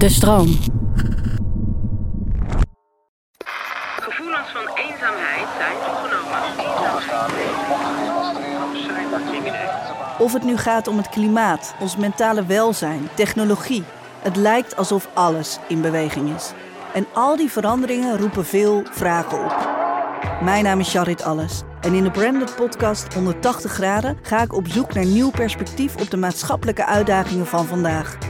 De stroom. Gevoelens van eenzaamheid zijn toegenomen. Of het nu gaat om het klimaat, ons mentale welzijn, technologie. Het lijkt alsof alles in beweging is. En al die veranderingen roepen veel vragen op. Mijn naam is Charit Alles. En in de Branded Podcast 180 graden ga ik op zoek naar nieuw perspectief op de maatschappelijke uitdagingen van vandaag.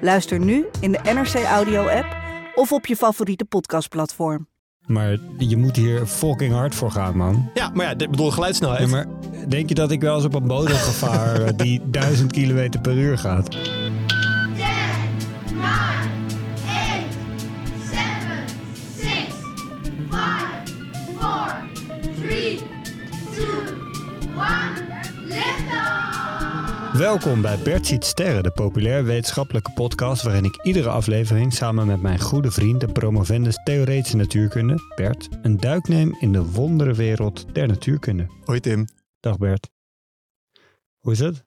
Luister nu in de NRC Audio app of op je favoriete podcastplatform. Maar je moet hier fucking hard voor gaan, man. Ja, maar ja, ik bedoel geluidssnelheid. Ja, maar denk je dat ik wel eens op een bodem ga varen die 1000 kilometer per uur gaat? Welkom bij Bert ziet sterren, de populair wetenschappelijke podcast waarin ik iedere aflevering samen met mijn goede vriend en promovendus theoretische natuurkunde, Bert, een duik neem in de wonderenwereld der natuurkunde. Hoi Tim. Dag Bert. Hoe is het?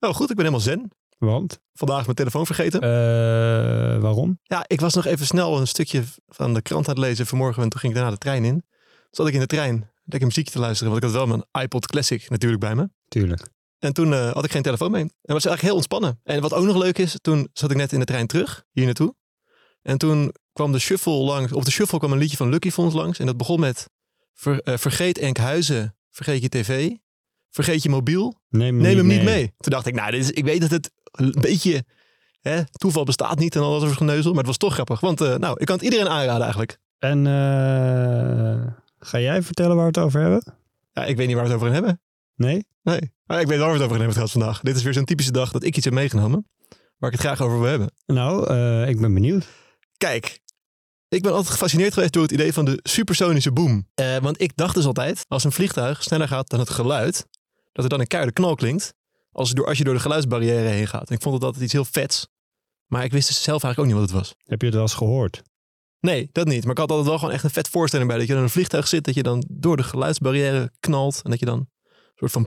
Oh goed, ik ben helemaal zen. Want? Vandaag mijn telefoon vergeten. Eh, waarom? ja, ik was nog even snel een stukje van de krant aan het lezen vanmorgen. En toen ging ik daarna de trein in. Toen zat ik in de trein lekker muziekje te luisteren. Want ik had wel mijn iPod Classic natuurlijk bij me. Tuurlijk. En toen eh, had ik geen telefoon mee. En was eigenlijk heel ontspannen. En wat ook nog leuk is, toen zat ik net in de trein terug, hier naartoe. En toen kwam de shuffle langs, op de shuffle kwam een liedje van Lucky Fonds langs. En dat begon met, ver- eh, vergeet Enkhuizen, vergeet je tv, vergeet je mobiel, Neem hem, neem niet, hem niet mee. Toen dacht ik, nou, dit is, ik weet dat het een beetje, hè, toeval bestaat niet en al dat soort geneuzel. Maar het was toch grappig. Want eh, nou, ik kan het iedereen aanraden eigenlijk. En ga jij vertellen waar we het over hebben? Ja, ik weet niet waar we het over gaan hebben. Nee? Nee, maar ik weet waar we het over gaan hebben trouwens vandaag. Dit is weer zo'n typische dag dat ik iets heb meegenomen. Waar ik het graag over wil hebben. Nou, eh, ik ben benieuwd. Kijk, ik ben altijd gefascineerd geweest door het idee van de supersonische boom. Eh, want ik dacht dus altijd, als een vliegtuig sneller gaat dan het geluid, dat er dan een keiharde knal klinkt als, je door, als je door de geluidsbarrière heen gaat. En ik vond het altijd iets heel vets. Maar ik wist dus zelf eigenlijk ook niet wat het was. Heb je het wel eens gehoord? Nee, dat niet. Maar ik had altijd wel gewoon echt een vet voorstelling bij. Dat je dan in een vliegtuig zit, dat je dan door de geluidsbarrière knalt. En dat je dan soort van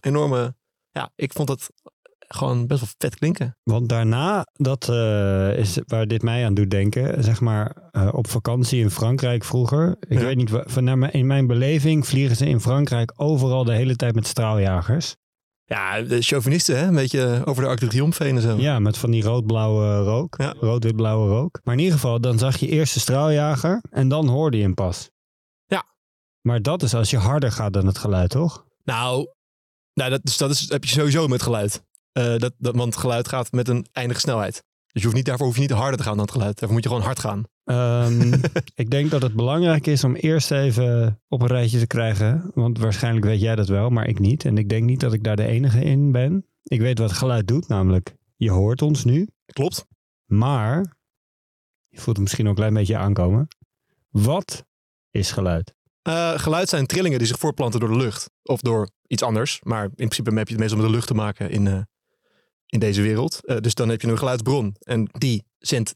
enorme... Ja, ik vond dat gewoon best wel vet klinken. Want daarna, dat eh, is waar dit mij aan doet denken, zeg maar eh, op vakantie in Frankrijk vroeger. Ik Ja. weet niet, van, in mijn beleving vliegen ze in Frankrijk overal de hele tijd met straaljagers. Ja, de chauvinisten, hè? Een beetje over de Arc de Triomphe en zo. Ja, met van die rood-blauwe rook. Ja. Rood-wit-blauwe rook. Maar in ieder geval, dan zag je eerst de straaljager en dan hoorde je hem pas. Ja. Maar dat is als je harder gaat dan het geluid, toch? Nou, nou dat, dus dat is, heb je sowieso met geluid. Eh, dat, dat, want geluid gaat met een eindige snelheid. Dus je hoeft niet, daarvoor hoef je niet harder te gaan dan het geluid. Daarvoor moet je gewoon hard gaan. Ehm, ik denk dat het belangrijk is om eerst even op een rijtje te krijgen. Want waarschijnlijk weet jij dat wel, maar ik niet. En ik denk niet dat ik daar de enige in ben. Ik weet wat geluid doet, namelijk je hoort ons nu. Klopt. Maar, je voelt het misschien ook een klein beetje aankomen. Wat is geluid? Eh, geluid zijn trillingen die zich voortplanten door de lucht. Of door iets anders. Maar in principe heb je het meestal met de lucht te maken in, eh, in deze wereld. Eh, dus dan heb je een geluidsbron. En die zendt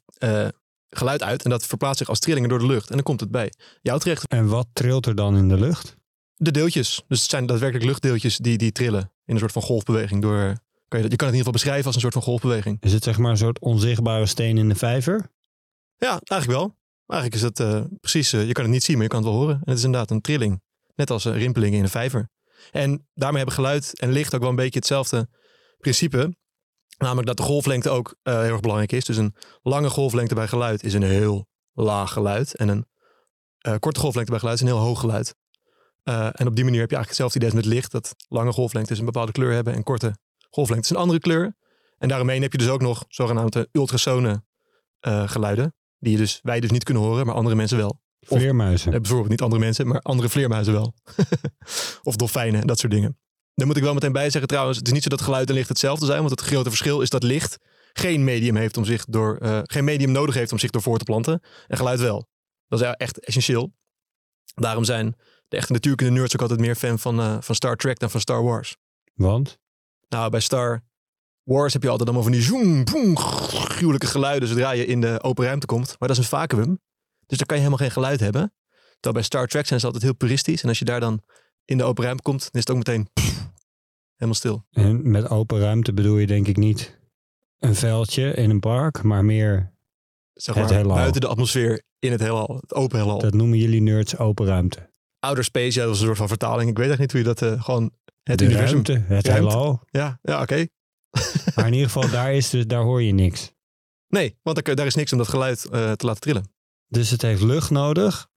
geluid uit. En dat verplaatst zich als trillingen door de lucht. En dan komt het bij jou terecht. En wat trilt er dan in de lucht? De deeltjes. Dus het zijn daadwerkelijk luchtdeeltjes die, die trillen. In een soort van golfbeweging. Door, kan je, dat- je kan het in ieder geval beschrijven als een soort van golfbeweging. Is het zeg maar een soort onzichtbare steen in de vijver? Ja, eigenlijk wel. Eigenlijk is het eh, precies, eh, je kan het niet zien, maar je kan het wel horen. En het is inderdaad een trilling. Net als eh, rimpelingen in een vijver. En daarmee hebben geluid en licht ook wel een beetje hetzelfde principe. Namelijk dat de golflengte ook eh, heel erg belangrijk is. Dus een lange golflengte bij geluid is een heel laag geluid. En een korte golflengte bij geluid is een heel hoog geluid. En op die manier heb je eigenlijk hetzelfde idee als met licht. Dat lange golflengtes een bepaalde kleur hebben en korte golflengtes een andere kleur. En daaromheen heb je dus ook nog zogenaamde ultrasone eh, geluiden. Die je dus, wij dus niet kunnen horen, maar andere mensen wel. Of- Vleermuizen. Eh, bijvoorbeeld niet andere mensen, maar andere vleermuizen wel. of dolfijnen, dat soort dingen. Daar moet ik wel meteen bij zeggen trouwens, het is niet zo dat geluid en licht hetzelfde zijn. Want het grote verschil is dat licht geen medium heeft om zich door, eh, geen medium nodig heeft om zich door voor te planten. En geluid wel. Dat is echt essentieel. Daarom zijn de echte natuurkunde nerds ook altijd meer fan van, eh, van Star Trek dan van Star Wars. Want? Nou, bij Star Wars heb je altijd allemaal van die zoom, boem, gruwelijke geluiden zodra je in de open ruimte komt. Maar dat is een vacuüm. Dus daar kan je helemaal geen geluid hebben. Terwijl bij Star Trek zijn ze altijd heel puristisch. En als je daar dan in de open ruimte komt, dan is het ook meteen helemaal stil. En met open ruimte bedoel je denk ik niet een veldje in een park, maar meer, Zeg Het maar heelal. buiten de atmosfeer in het heelal, het open heelal. dat noemen jullie nerds open ruimte. Outer space, ja, dat is een soort van vertaling. Ik weet echt niet hoe je dat eh, gewoon het de universum. ruimte, het Ruimte. heelal. Ja, ja oké. Maar in ieder geval, daar, is dus, daar hoor je niks. Nee, want daar, kun- daar is niks om dat geluid eh, te laten trillen. Dus het heeft lucht nodig.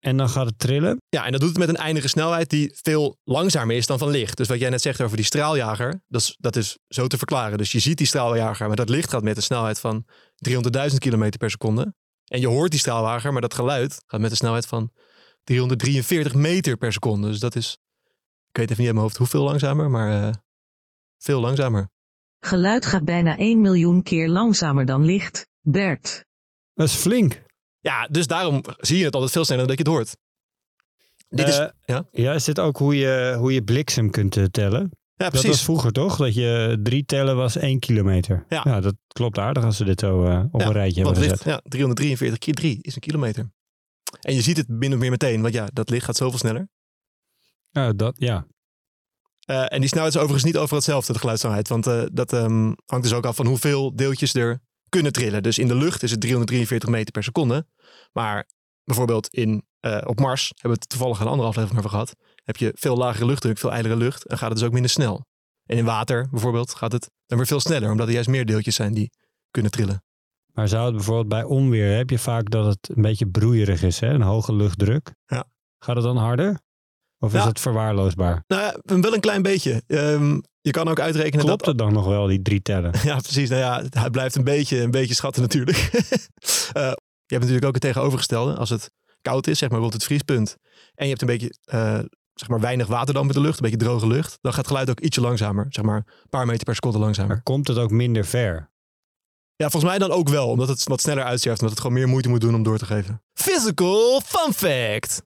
En dan gaat het trillen. Ja, en dat doet het met een eindige snelheid die veel langzamer is dan van licht. Dus wat jij net zegt over die straaljager, dat is, dat is zo te verklaren. Dus je ziet die straaljager, maar dat licht gaat met een snelheid van 300.000 km per seconde. En je hoort die straaljager, maar dat geluid gaat met een snelheid van 343 meter per seconde. Dus dat is, ik weet even niet uit mijn hoofd hoeveel langzamer, maar eh, veel langzamer. Geluid gaat bijna 1 miljoen keer langzamer dan licht. Bert. Dat is flink. Ja, dus daarom zie je het altijd veel sneller dan dat je het hoort. Dit is, Eh, ja? Ja, is dit ook hoe je, hoe je bliksem kunt eh, tellen? ja, Dat was precies. vroeger toch? Dat je drie tellen was één kilometer. Ja. dat klopt aardig als we dit zo eh, op Ja, een rijtje hebben licht, gezet. ja, 343 keer 3 is een kilometer. En je ziet het min of meer meteen, want ja, dat licht gaat zoveel sneller. Ja, dat, ja. Eh, en die snelheid is overigens niet over hetzelfde, de geluidssnelheid. Want eh, dat ehm, hangt dus ook af van hoeveel deeltjes er kunnen trillen. Dus in de lucht is het 343 meter per seconde. Maar bijvoorbeeld in, eh, op Mars, hebben we het toevallig een andere aflevering over gehad. Heb je veel lagere luchtdruk, veel ijlere lucht. En gaat het dus ook minder snel. En in water bijvoorbeeld gaat het dan weer veel sneller. Omdat er juist meer deeltjes zijn die kunnen trillen. Maar zou het bijvoorbeeld bij onweer, heb je vaak dat het een beetje broeierig is, hè? een hoge luchtdruk. Ja. Gaat het dan harder? Of is het verwaarloosbaar? Nou wel een klein beetje. Ehm, je kan ook uitrekenen Klopt dat... het dan nog wel, die drie tellen? Ja, precies. Nou ja, het- blijft een beetje, een beetje schatten natuurlijk. Eh, je hebt natuurlijk ook het tegenovergestelde. Als het koud is, zeg maar bijvoorbeeld het vriespunt. En je hebt een beetje, eh, zeg maar weinig waterdamp in de lucht. Een beetje droge lucht. Dan gaat het geluid ook ietsje langzamer. Zeg maar een paar meter per seconde langzamer. Maar komt het ook minder ver? Ja, volgens mij dan ook wel. Omdat het wat sneller uitsterft. Omdat het gewoon meer moeite moet doen om door te geven. Physical fun fact.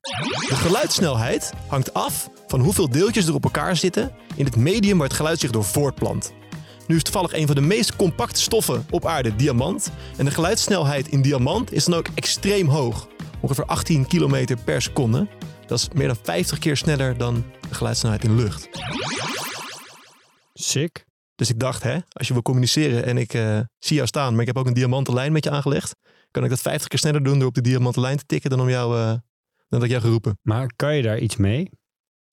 De geluidssnelheid hangt af van hoeveel deeltjes er op elkaar zitten in het medium waar het geluid zich door voortplant. Nu is toevallig een van de meest compacte stoffen op aarde diamant. En de geluidssnelheid in diamant is dan ook extreem hoog. Ongeveer 18 kilometer per seconde. Dat is meer dan 50 keer sneller dan de geluidssnelheid in lucht. Sick. Dus ik dacht, hè, als je wil communiceren en ik eh, zie jou staan, maar ik heb ook een diamanten lijn met je aangelegd, kan ik dat 50 keer sneller doen door op de diamanten lijn te tikken dan om jou, eh, dan dat ik jou geroepen. Maar kan je daar iets mee?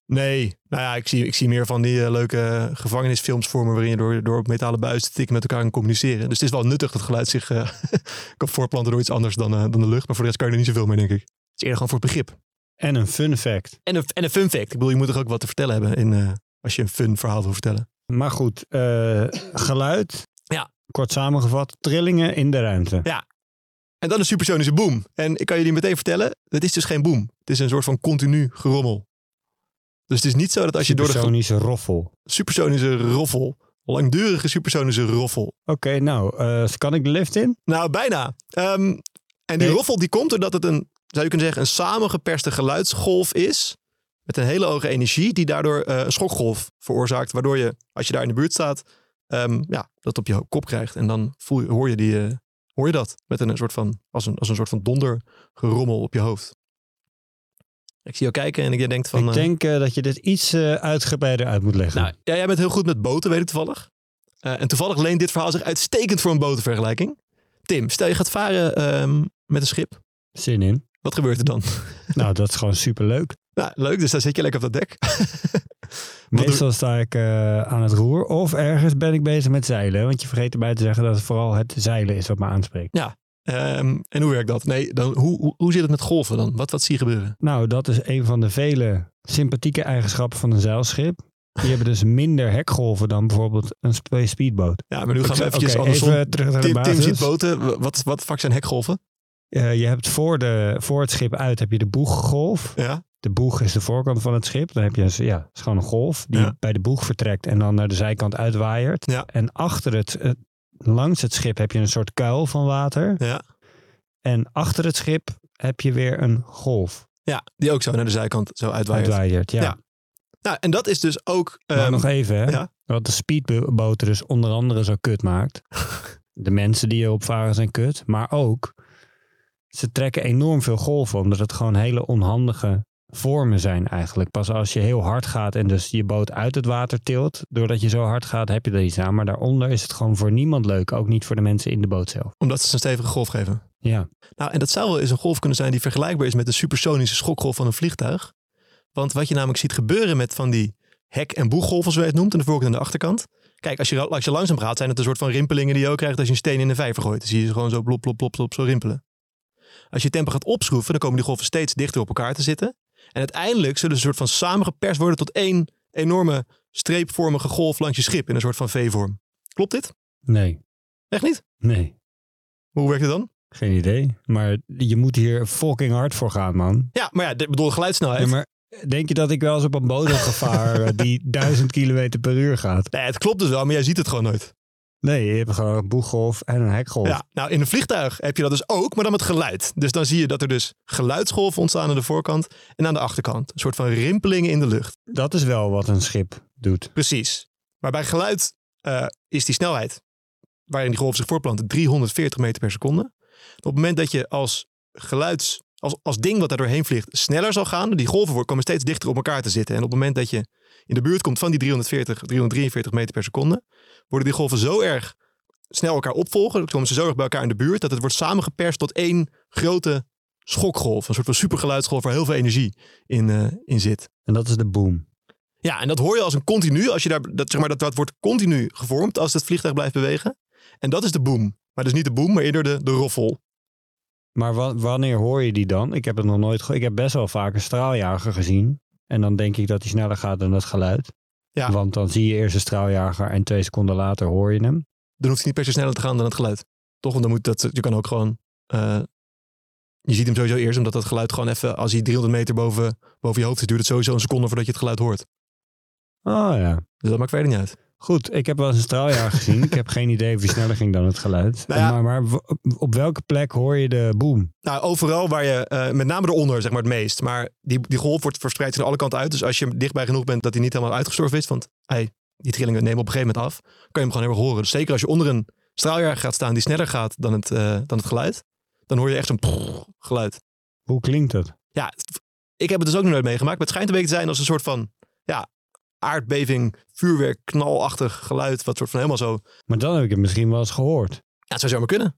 Nee, nou ja, ik zie, ik zie meer van die eh, leuke gevangenisfilms voor me waarin je door, door op metalen buizen te tikken met elkaar kan communiceren. Dus het is wel nuttig dat geluid zich kan voortplanten door iets anders dan, dan de lucht. Maar voor de rest kan je er niet zoveel mee, denk ik. Het is eerder gewoon voor het begrip. En een fun fact. En een, en een fun fact. Ik bedoel, je moet toch ook wat te vertellen hebben in, als je een fun verhaal wil vertellen. Maar goed, eh, geluid. Ja. Kort samengevat, trillingen in de ruimte. En dan een supersonische boom. En ik kan jullie meteen vertellen, het is dus geen boom. Het is een soort van continu gerommel. Dus het is niet zo dat als je door de Supersonische roffel. supersonische roffel, langdurige supersonische roffel. Oké, nou, eh, kan ik de lift in? Nou, bijna. Ehm, en die Nee. roffel die komt doordat het een, zou je kunnen zeggen, een samengeperste geluidsgolf is. Met een hele hoge energie die daardoor eh, een schokgolf veroorzaakt. Waardoor je, als je daar in de buurt staat, ehm, ja, dat op je kop krijgt. En dan voel je, hoor, je die, eh, hoor je dat met een, soort van, als een, als een soort van dondergerommel op je hoofd. Ik zie jou kijken en ik denk van... ik eh, denk dat je dit iets uitgebreider uit moet leggen. nou, ja, jij bent heel goed met boten, weet ik toevallig. En toevallig leent dit verhaal zich uitstekend voor een botenvergelijking. Tim, stel je gaat varen ehm, met een schip. Zin in. Wat gebeurt er dan? nou, dat is gewoon superleuk. nou, leuk, dus dan zit je lekker op dat dek. Meestal sta ik eh, aan het roer of ergens ben ik bezig met zeilen. Want je vergeet erbij te zeggen dat het vooral het zeilen is wat me aanspreekt. Ehm, en hoe werkt dat? Nee, dan, hoe, hoe, hoe zit het met golven dan? Wat, wat zie je gebeuren? Nou, dat is een van de vele sympathieke eigenschappen van een zeilschip. Die hebben dus minder hekgolven dan bijvoorbeeld een sp- speedboot. Ja, maar nu gaan we eventjes andersom. even terug naar de Tim, Tim ziet boten. Wat, wat vak zijn hekgolven? Eh, je hebt voor, de, voor het schip uit heb je de boeggolf. Ja. De boeg is de voorkant van het schip. Dan heb je een, ja, is gewoon een golf die Ja. bij de boeg vertrekt en dan naar de zijkant uitwaaiert. Ja. En achter het, het langs het schip heb je een soort kuil van water. Ja. En achter het schip heb je weer een golf ja, die ook zo naar de zijkant zo uitwaaiert. Ja. Ja. Nou, en dat is dus ook... Maar ehm, nog even, hè? ja. Wat de speedboot er dus onder andere zo kut maakt. de mensen die erop varen zijn kut. Maar ook, ze trekken enorm veel golven. Omdat het gewoon hele onhandige vormen zijn eigenlijk. Pas als je heel hard gaat en dus je boot uit het water tilt. Doordat je zo hard gaat, heb je er iets aan. Maar daaronder is het gewoon voor niemand leuk. Ook niet voor de mensen in de boot zelf. omdat ze een stevige golf geven. Ja, Nou, en dat zou wel eens een golf kunnen zijn die vergelijkbaar is met de supersonische schokgolf van een vliegtuig. Want wat je namelijk ziet gebeuren met van die hek- en boeggolven, zoals je het noemt, aan de voorkant en de achterkant. Kijk, als je, als je langzaam gaat, zijn het een soort van rimpelingen die je ook krijgt als je een steen in een vijver gooit. Dan zie je ze gewoon zo plop, plop, plop, plop, zo rimpelen. Als je tempo gaat opschroeven, dan komen die golven steeds dichter op elkaar te zitten. En uiteindelijk zullen ze een soort van samengeperst worden tot één enorme streepvormige golf langs je schip in een soort van V-vorm. Klopt dit? nee, Echt niet? nee. Hoe werkt het dan? Geen idee. Maar je moet hier fucking hard voor gaan, man. Ja, maar ja, ik bedoel geluidssnelheid. Ja, maar denk je dat ik wel eens op een boot heb gevaren die duizend kilometer per uur gaat? Nee, het klopt dus wel, maar jij ziet het gewoon nooit. Nee, je hebt gewoon een boeggolf en een hekgolf. Ja, nou in een vliegtuig heb je dat dus ook, maar dan met geluid. Dus dan zie je dat er dus geluidsgolven ontstaan aan de voorkant en aan de achterkant. Een soort van rimpelingen in de lucht. Dat is wel wat een schip doet. Precies. Maar bij geluid eh, is die snelheid waarin die golven zich voortplanten 340 meter per seconde. Op het moment dat je als geluids, als, als ding wat daar doorheen vliegt sneller zal gaan, die golven worden- komen steeds dichter op elkaar te zitten. En op het moment dat je in de buurt komt van die 340, 343 meter per seconde, worden die golven zo erg snel elkaar opvolgen, dan komen ze zo erg bij elkaar in de buurt, dat het wordt samengeperst tot één grote schokgolf. Een soort van supergeluidsgolf waar heel veel energie in, eh, in zit. En dat is de boom. Ja, en dat hoor je als een continu. Als je daar, dat, zeg maar, dat, dat wordt continu gevormd als het vliegtuig blijft bewegen. En dat is de boom. Maar dus niet de boom, maar eerder de, de roffel. Maar wa- wanneer hoor je die dan? Ik heb het nog nooit Ik heb best wel vaak een straaljager gezien. En dan denk ik dat hij sneller gaat dan het geluid. Ja. Want dan zie je eerst een straaljager en twee seconden later hoor je hem. Dan hoeft hij niet per se sneller te gaan dan het geluid. Toch? Want dan moet dat, je kan ook gewoon... eh, je ziet hem sowieso eerst, omdat dat geluid gewoon even... Als hij 300 meter boven, boven je hoofd is, duurt het sowieso een seconde voordat je het geluid hoort. Oh ja. Dus dat maakt verder niet uit. Goed, ik heb wel eens een straaljager gezien. Ik heb geen idee of hij sneller ging dan het geluid. Nou ja. Maar, maar op welke plek hoor je de boom? Nou, overal waar je, eh, met name eronder, zeg maar het meest. Maar die, die golf wordt verspreid van alle kanten uit. Dus als je dichtbij genoeg bent dat hij niet helemaal uitgestorven is, want hij, die trillingen nemen op een gegeven moment af, kan je hem gewoon heel erg horen. Dus zeker als je onder een straaljager gaat staan die sneller gaat dan het, eh, dan het geluid, dan hoor je echt zo'n geluid. Hoe klinkt dat? Ja, ik heb het dus ook nog nooit meegemaakt. Maar het schijnt een beetje te zijn als een soort van, ja, aardbeving, vuurwerk, knalachtig geluid. Wat soort van helemaal zo, Maar dan heb ik het misschien wel eens gehoord. ja, het zou zomaar kunnen.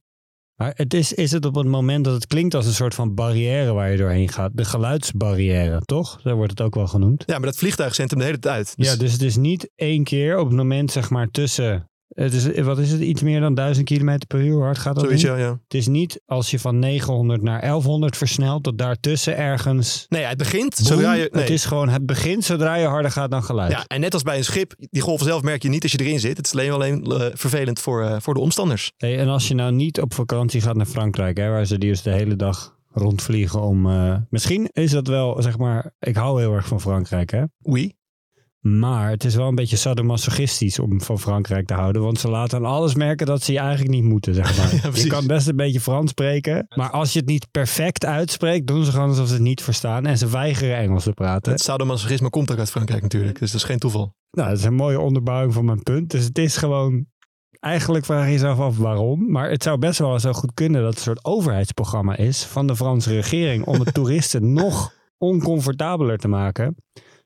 Maar het is, is het op het moment dat het klinkt als een soort van barrière waar je doorheen gaat. De geluidsbarrière, toch? Daar wordt het ook wel genoemd. Ja, maar dat vliegtuig zendt hem de hele tijd. Dus- ja, dus het is niet één keer op het moment zeg maar tussen... Het is, wat is het? Iets meer dan 1000 km per uur. Hard gaat dat Zoiets, ja, ja. Het is niet als je van 900 naar 1100 versnelt, dat daartussen ergens... Nee, het begint boem, zodra je... Nee. Het is gewoon, het begint zodra je harder gaat dan geluid. Ja, en net als bij een schip, die golven zelf merk je niet als je erin zit. Het is alleen, alleen eh, vervelend voor, eh, voor de omstanders. Hey, en als je nou niet op vakantie gaat naar Frankrijk, hè, waar ze die dus de hele dag rondvliegen om... eh, misschien is dat wel, zeg maar... Ik hou heel erg van Frankrijk, hè. Oui. Maar het is wel een beetje sadomasochistisch om van Frankrijk te houden. Want ze laten aan alles merken dat ze je eigenlijk niet moeten, zeg maar. Ja, precies. je kan best een beetje Frans spreken. Maar als je het niet perfect uitspreekt, doen ze gewoon alsof ze het niet verstaan. En ze weigeren Engels te praten. Het sadomasochisme komt ook uit Frankrijk natuurlijk. Dus dat is geen toeval. Nou, dat is een mooie onderbouwing van mijn punt. Dus het is gewoon... Eigenlijk vraag je jezelf af waarom. Maar het zou best wel zo goed kunnen dat het een soort overheidsprogramma is van de Franse regering om de toeristen nog oncomfortabeler te maken.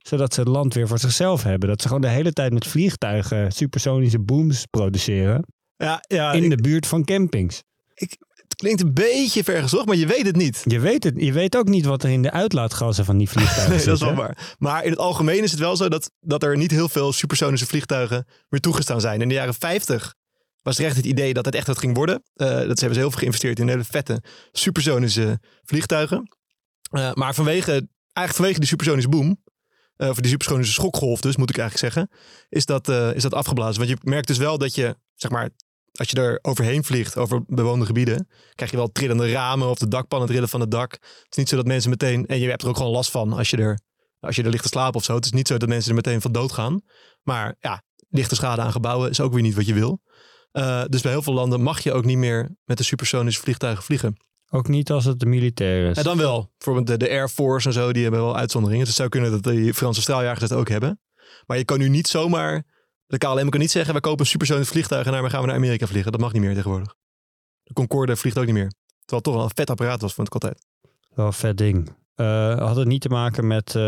Zodat ze het land weer voor zichzelf hebben. Dat ze gewoon de hele tijd met vliegtuigen supersonische booms produceren Ja, ja in ik- de buurt van campings. het klinkt een beetje vergezocht, maar je weet het niet. Je weet, het, je weet ook niet wat er in de uitlaatgassen van die vliegtuigen Nee, zit. dat is wel hè? waar. Maar in het algemeen is het wel zo dat, dat er niet heel veel supersonische vliegtuigen meer toegestaan zijn. In de jaren 50 was er echt het idee dat het echt wat ging worden. Eh, dat ze hebben ze heel veel geïnvesteerd in hele vette supersonische vliegtuigen. Eh, maar vanwege, eigenlijk vanwege die supersonische boom, of die supersonische schokgolf dus, moet ik eigenlijk zeggen, is dat, eh, is dat afgeblazen. Want je merkt dus wel dat je, zeg maar, als je er overheen vliegt, over bewoonde gebieden, krijg je wel trillende ramen of de dakpannen trillen van het dak. Het is niet zo dat mensen meteen, en je hebt er ook gewoon last van als je er, als je er ligt te slapen of zo. Het is niet zo dat mensen er meteen van dood gaan. Maar ja, lichte schade aan gebouwen is ook weer niet wat je wil. Eh, dus bij heel veel landen mag je ook niet meer met de supersonische vliegtuigen vliegen. Ook niet als het de militair is. En dan wel. Bijvoorbeeld de, de Air Force en zo, die hebben wel uitzonderingen. Dus het zou kunnen dat die Franse straaljagers dat ook hebben. Maar je kan nu niet zomaar... De KLM kan niet zeggen, we kopen een supersonisch vliegtuig en daarmee gaan we naar Amerika vliegen. Dat mag niet meer tegenwoordig. De Concorde vliegt ook niet meer. Terwijl het toch wel een vet apparaat was, vond ik altijd. Wel een vet ding. Eh, had het niet te maken met eh,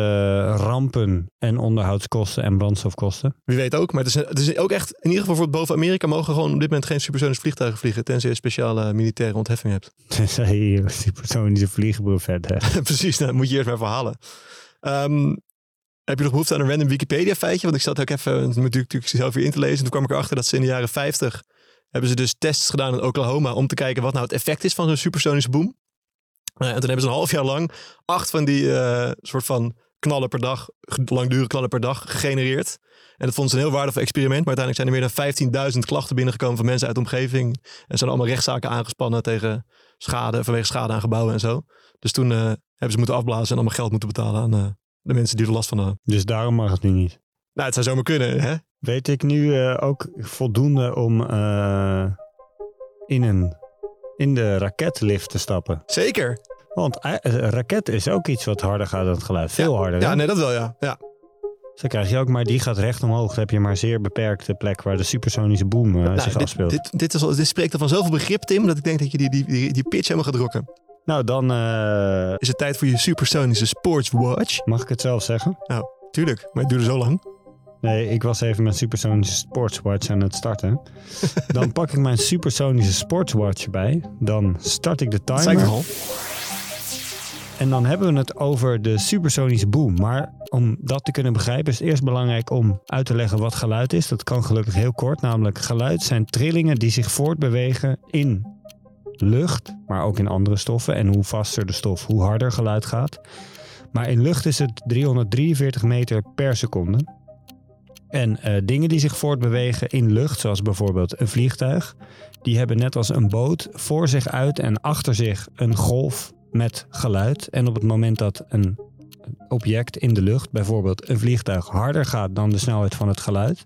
rampen en onderhoudskosten en brandstofkosten? Wie weet ook. Maar het is, het is ook echt, in ieder geval voor boven Amerika mogen gewoon op dit moment geen supersonische vliegtuigen vliegen. Tenzij je een speciale militaire ontheffing hebt. Tenzij je supersonische vliegenbuffet hebt. Precies, dan moet je eerst maar verhalen. Ehm, heb je nog behoefte aan een random Wikipedia feitje? Want ik zat ook even natuurlijk, natuurlijk zelf weer in te lezen. En toen kwam ik erachter dat ze in de jaren 50 hebben ze dus tests gedaan in Oklahoma om te kijken wat nou het effect is van zo'n supersonische boom. Eh, en toen hebben ze een half jaar lang acht van die eh, soort van knallen per dag, langdurige knallen per dag gegenereerd. En dat vonden ze een heel waardevol experiment. Maar uiteindelijk zijn er meer dan 15.000 klachten binnengekomen van mensen uit de omgeving. En zijn allemaal rechtszaken aangespannen tegen schade, vanwege schade aan gebouwen en zo. Dus toen eh, hebben ze moeten afblazen en allemaal geld moeten betalen aan de mensen die er last van hadden. Dus daarom mag het nu niet. Nou, het zou zomaar kunnen, hè? Weet ik nu ook voldoende om in, een, in de raketlift te stappen? Zeker. Want eh, een raket is ook iets wat harder gaat dan het geluid. Veel harder. Ja, hè? nee, dat wel, ja. ja. Dus dan krijg je ook, maar die gaat recht omhoog. Dan heb je maar een zeer beperkte plek waar de supersonische boom eh, Nou, zich dit, afspeelt. dit, dit, is al, dit spreekt er van zoveel begrip, Tim, dat ik denk dat je die, die, die, die pitch helemaal gaat rocken. Nou, dan eh, Is het tijd voor je supersonische sportswatch? mag ik het zelf zeggen. Tuurlijk, maar het duurde zo lang. Nee, ik was even mijn supersonische sportswatch aan het starten. dan pak ik mijn supersonische sportswatch bij. Dan start ik de timer. al? En dan hebben we het over de supersonische boom. Maar om dat te kunnen begrijpen is het eerst belangrijk om uit te leggen wat geluid is. Dat kan gelukkig heel kort. Namelijk geluid zijn trillingen die zich voortbewegen in lucht, maar ook in andere stoffen. En hoe vaster de stof, hoe harder geluid gaat. Maar in lucht is het 343 meter per seconde. En eh, dingen die zich voortbewegen in lucht, zoals bijvoorbeeld een vliegtuig, die hebben net als een boot voor zich uit en achter zich een golf met geluid. En op het moment dat een object in de lucht, bijvoorbeeld een vliegtuig, harder gaat dan de snelheid van het geluid,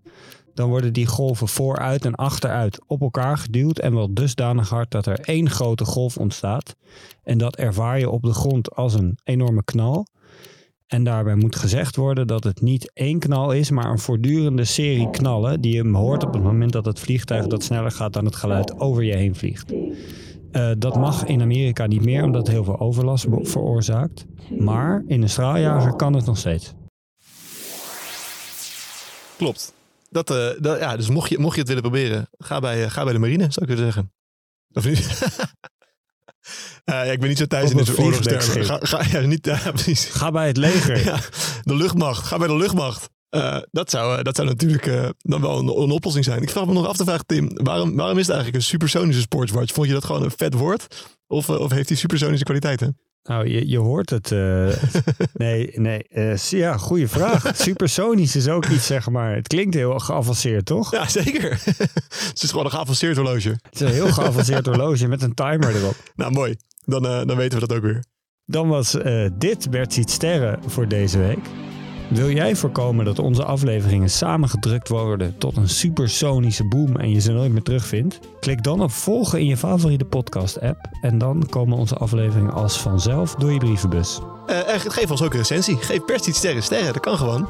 dan worden die golven vooruit en achteruit op elkaar geduwd en wel dusdanig hard dat er één grote golf ontstaat. En dat ervaar je op de grond als een enorme knal. En daarbij moet gezegd worden dat het niet één knal is, maar een voortdurende serie knallen die je hoort op het moment dat het vliegtuig dat sneller gaat dan het geluid over je heen vliegt. Eh, dat mag in Amerika niet meer, omdat het heel veel overlast veroorzaakt. Maar in een straaljager kan het nog steeds. Klopt. Dat, eh, dat, ja, dus mocht je, mocht je het willen proberen, ga bij, eh, ga bij de marine, zou ik willen zeggen. Of niet? Eh, ja, ik ben niet zo thuis Op in soort oorlogstermen. Ga, ga, ja, niet, ja, precies. Ga bij het leger. Ja, de luchtmacht. Ga bij de luchtmacht. Eh, dat, zou, eh, dat zou natuurlijk dan wel een, een oplossing zijn. Ik vraag me nog af te vragen, Tim. Waarom, waarom is het eigenlijk een supersonische sportswatch? Vond je dat gewoon een vet woord? Of, of heeft die supersonische kwaliteiten? Nou, je, je hoort het. eh, nee, nee. eh, ja, goede vraag. Supersonisch is ook iets, zeg maar. Het klinkt heel geavanceerd, toch? Ja, zeker. het is gewoon een geavanceerd horloge. Het is een heel geavanceerd horloge met een timer erop. Nou, mooi. Dan, eh, dan weten we dat ook weer. Dan was dit Bert ziet sterren voor deze week. Wil jij voorkomen dat onze afleveringen samengedrukt worden tot een supersonische boom en je ze nooit meer terugvindt? Klik dan op volgen in je favoriete podcast app en dan komen onze afleveringen als vanzelf door je brievenbus. Eh, en geef ons ook een recensie. Geef pers iets sterren. Sterren, dat kan gewoon.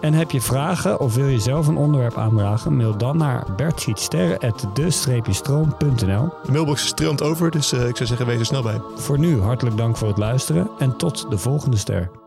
En heb je vragen of wil je zelf een onderwerp aandragen? Mail dan naar bertzietsterren.de-stroom.nl De mailbox stroomt over, dus eh, ik zou zeggen, wees er snel bij. Voor nu hartelijk dank voor het luisteren en tot de volgende ster.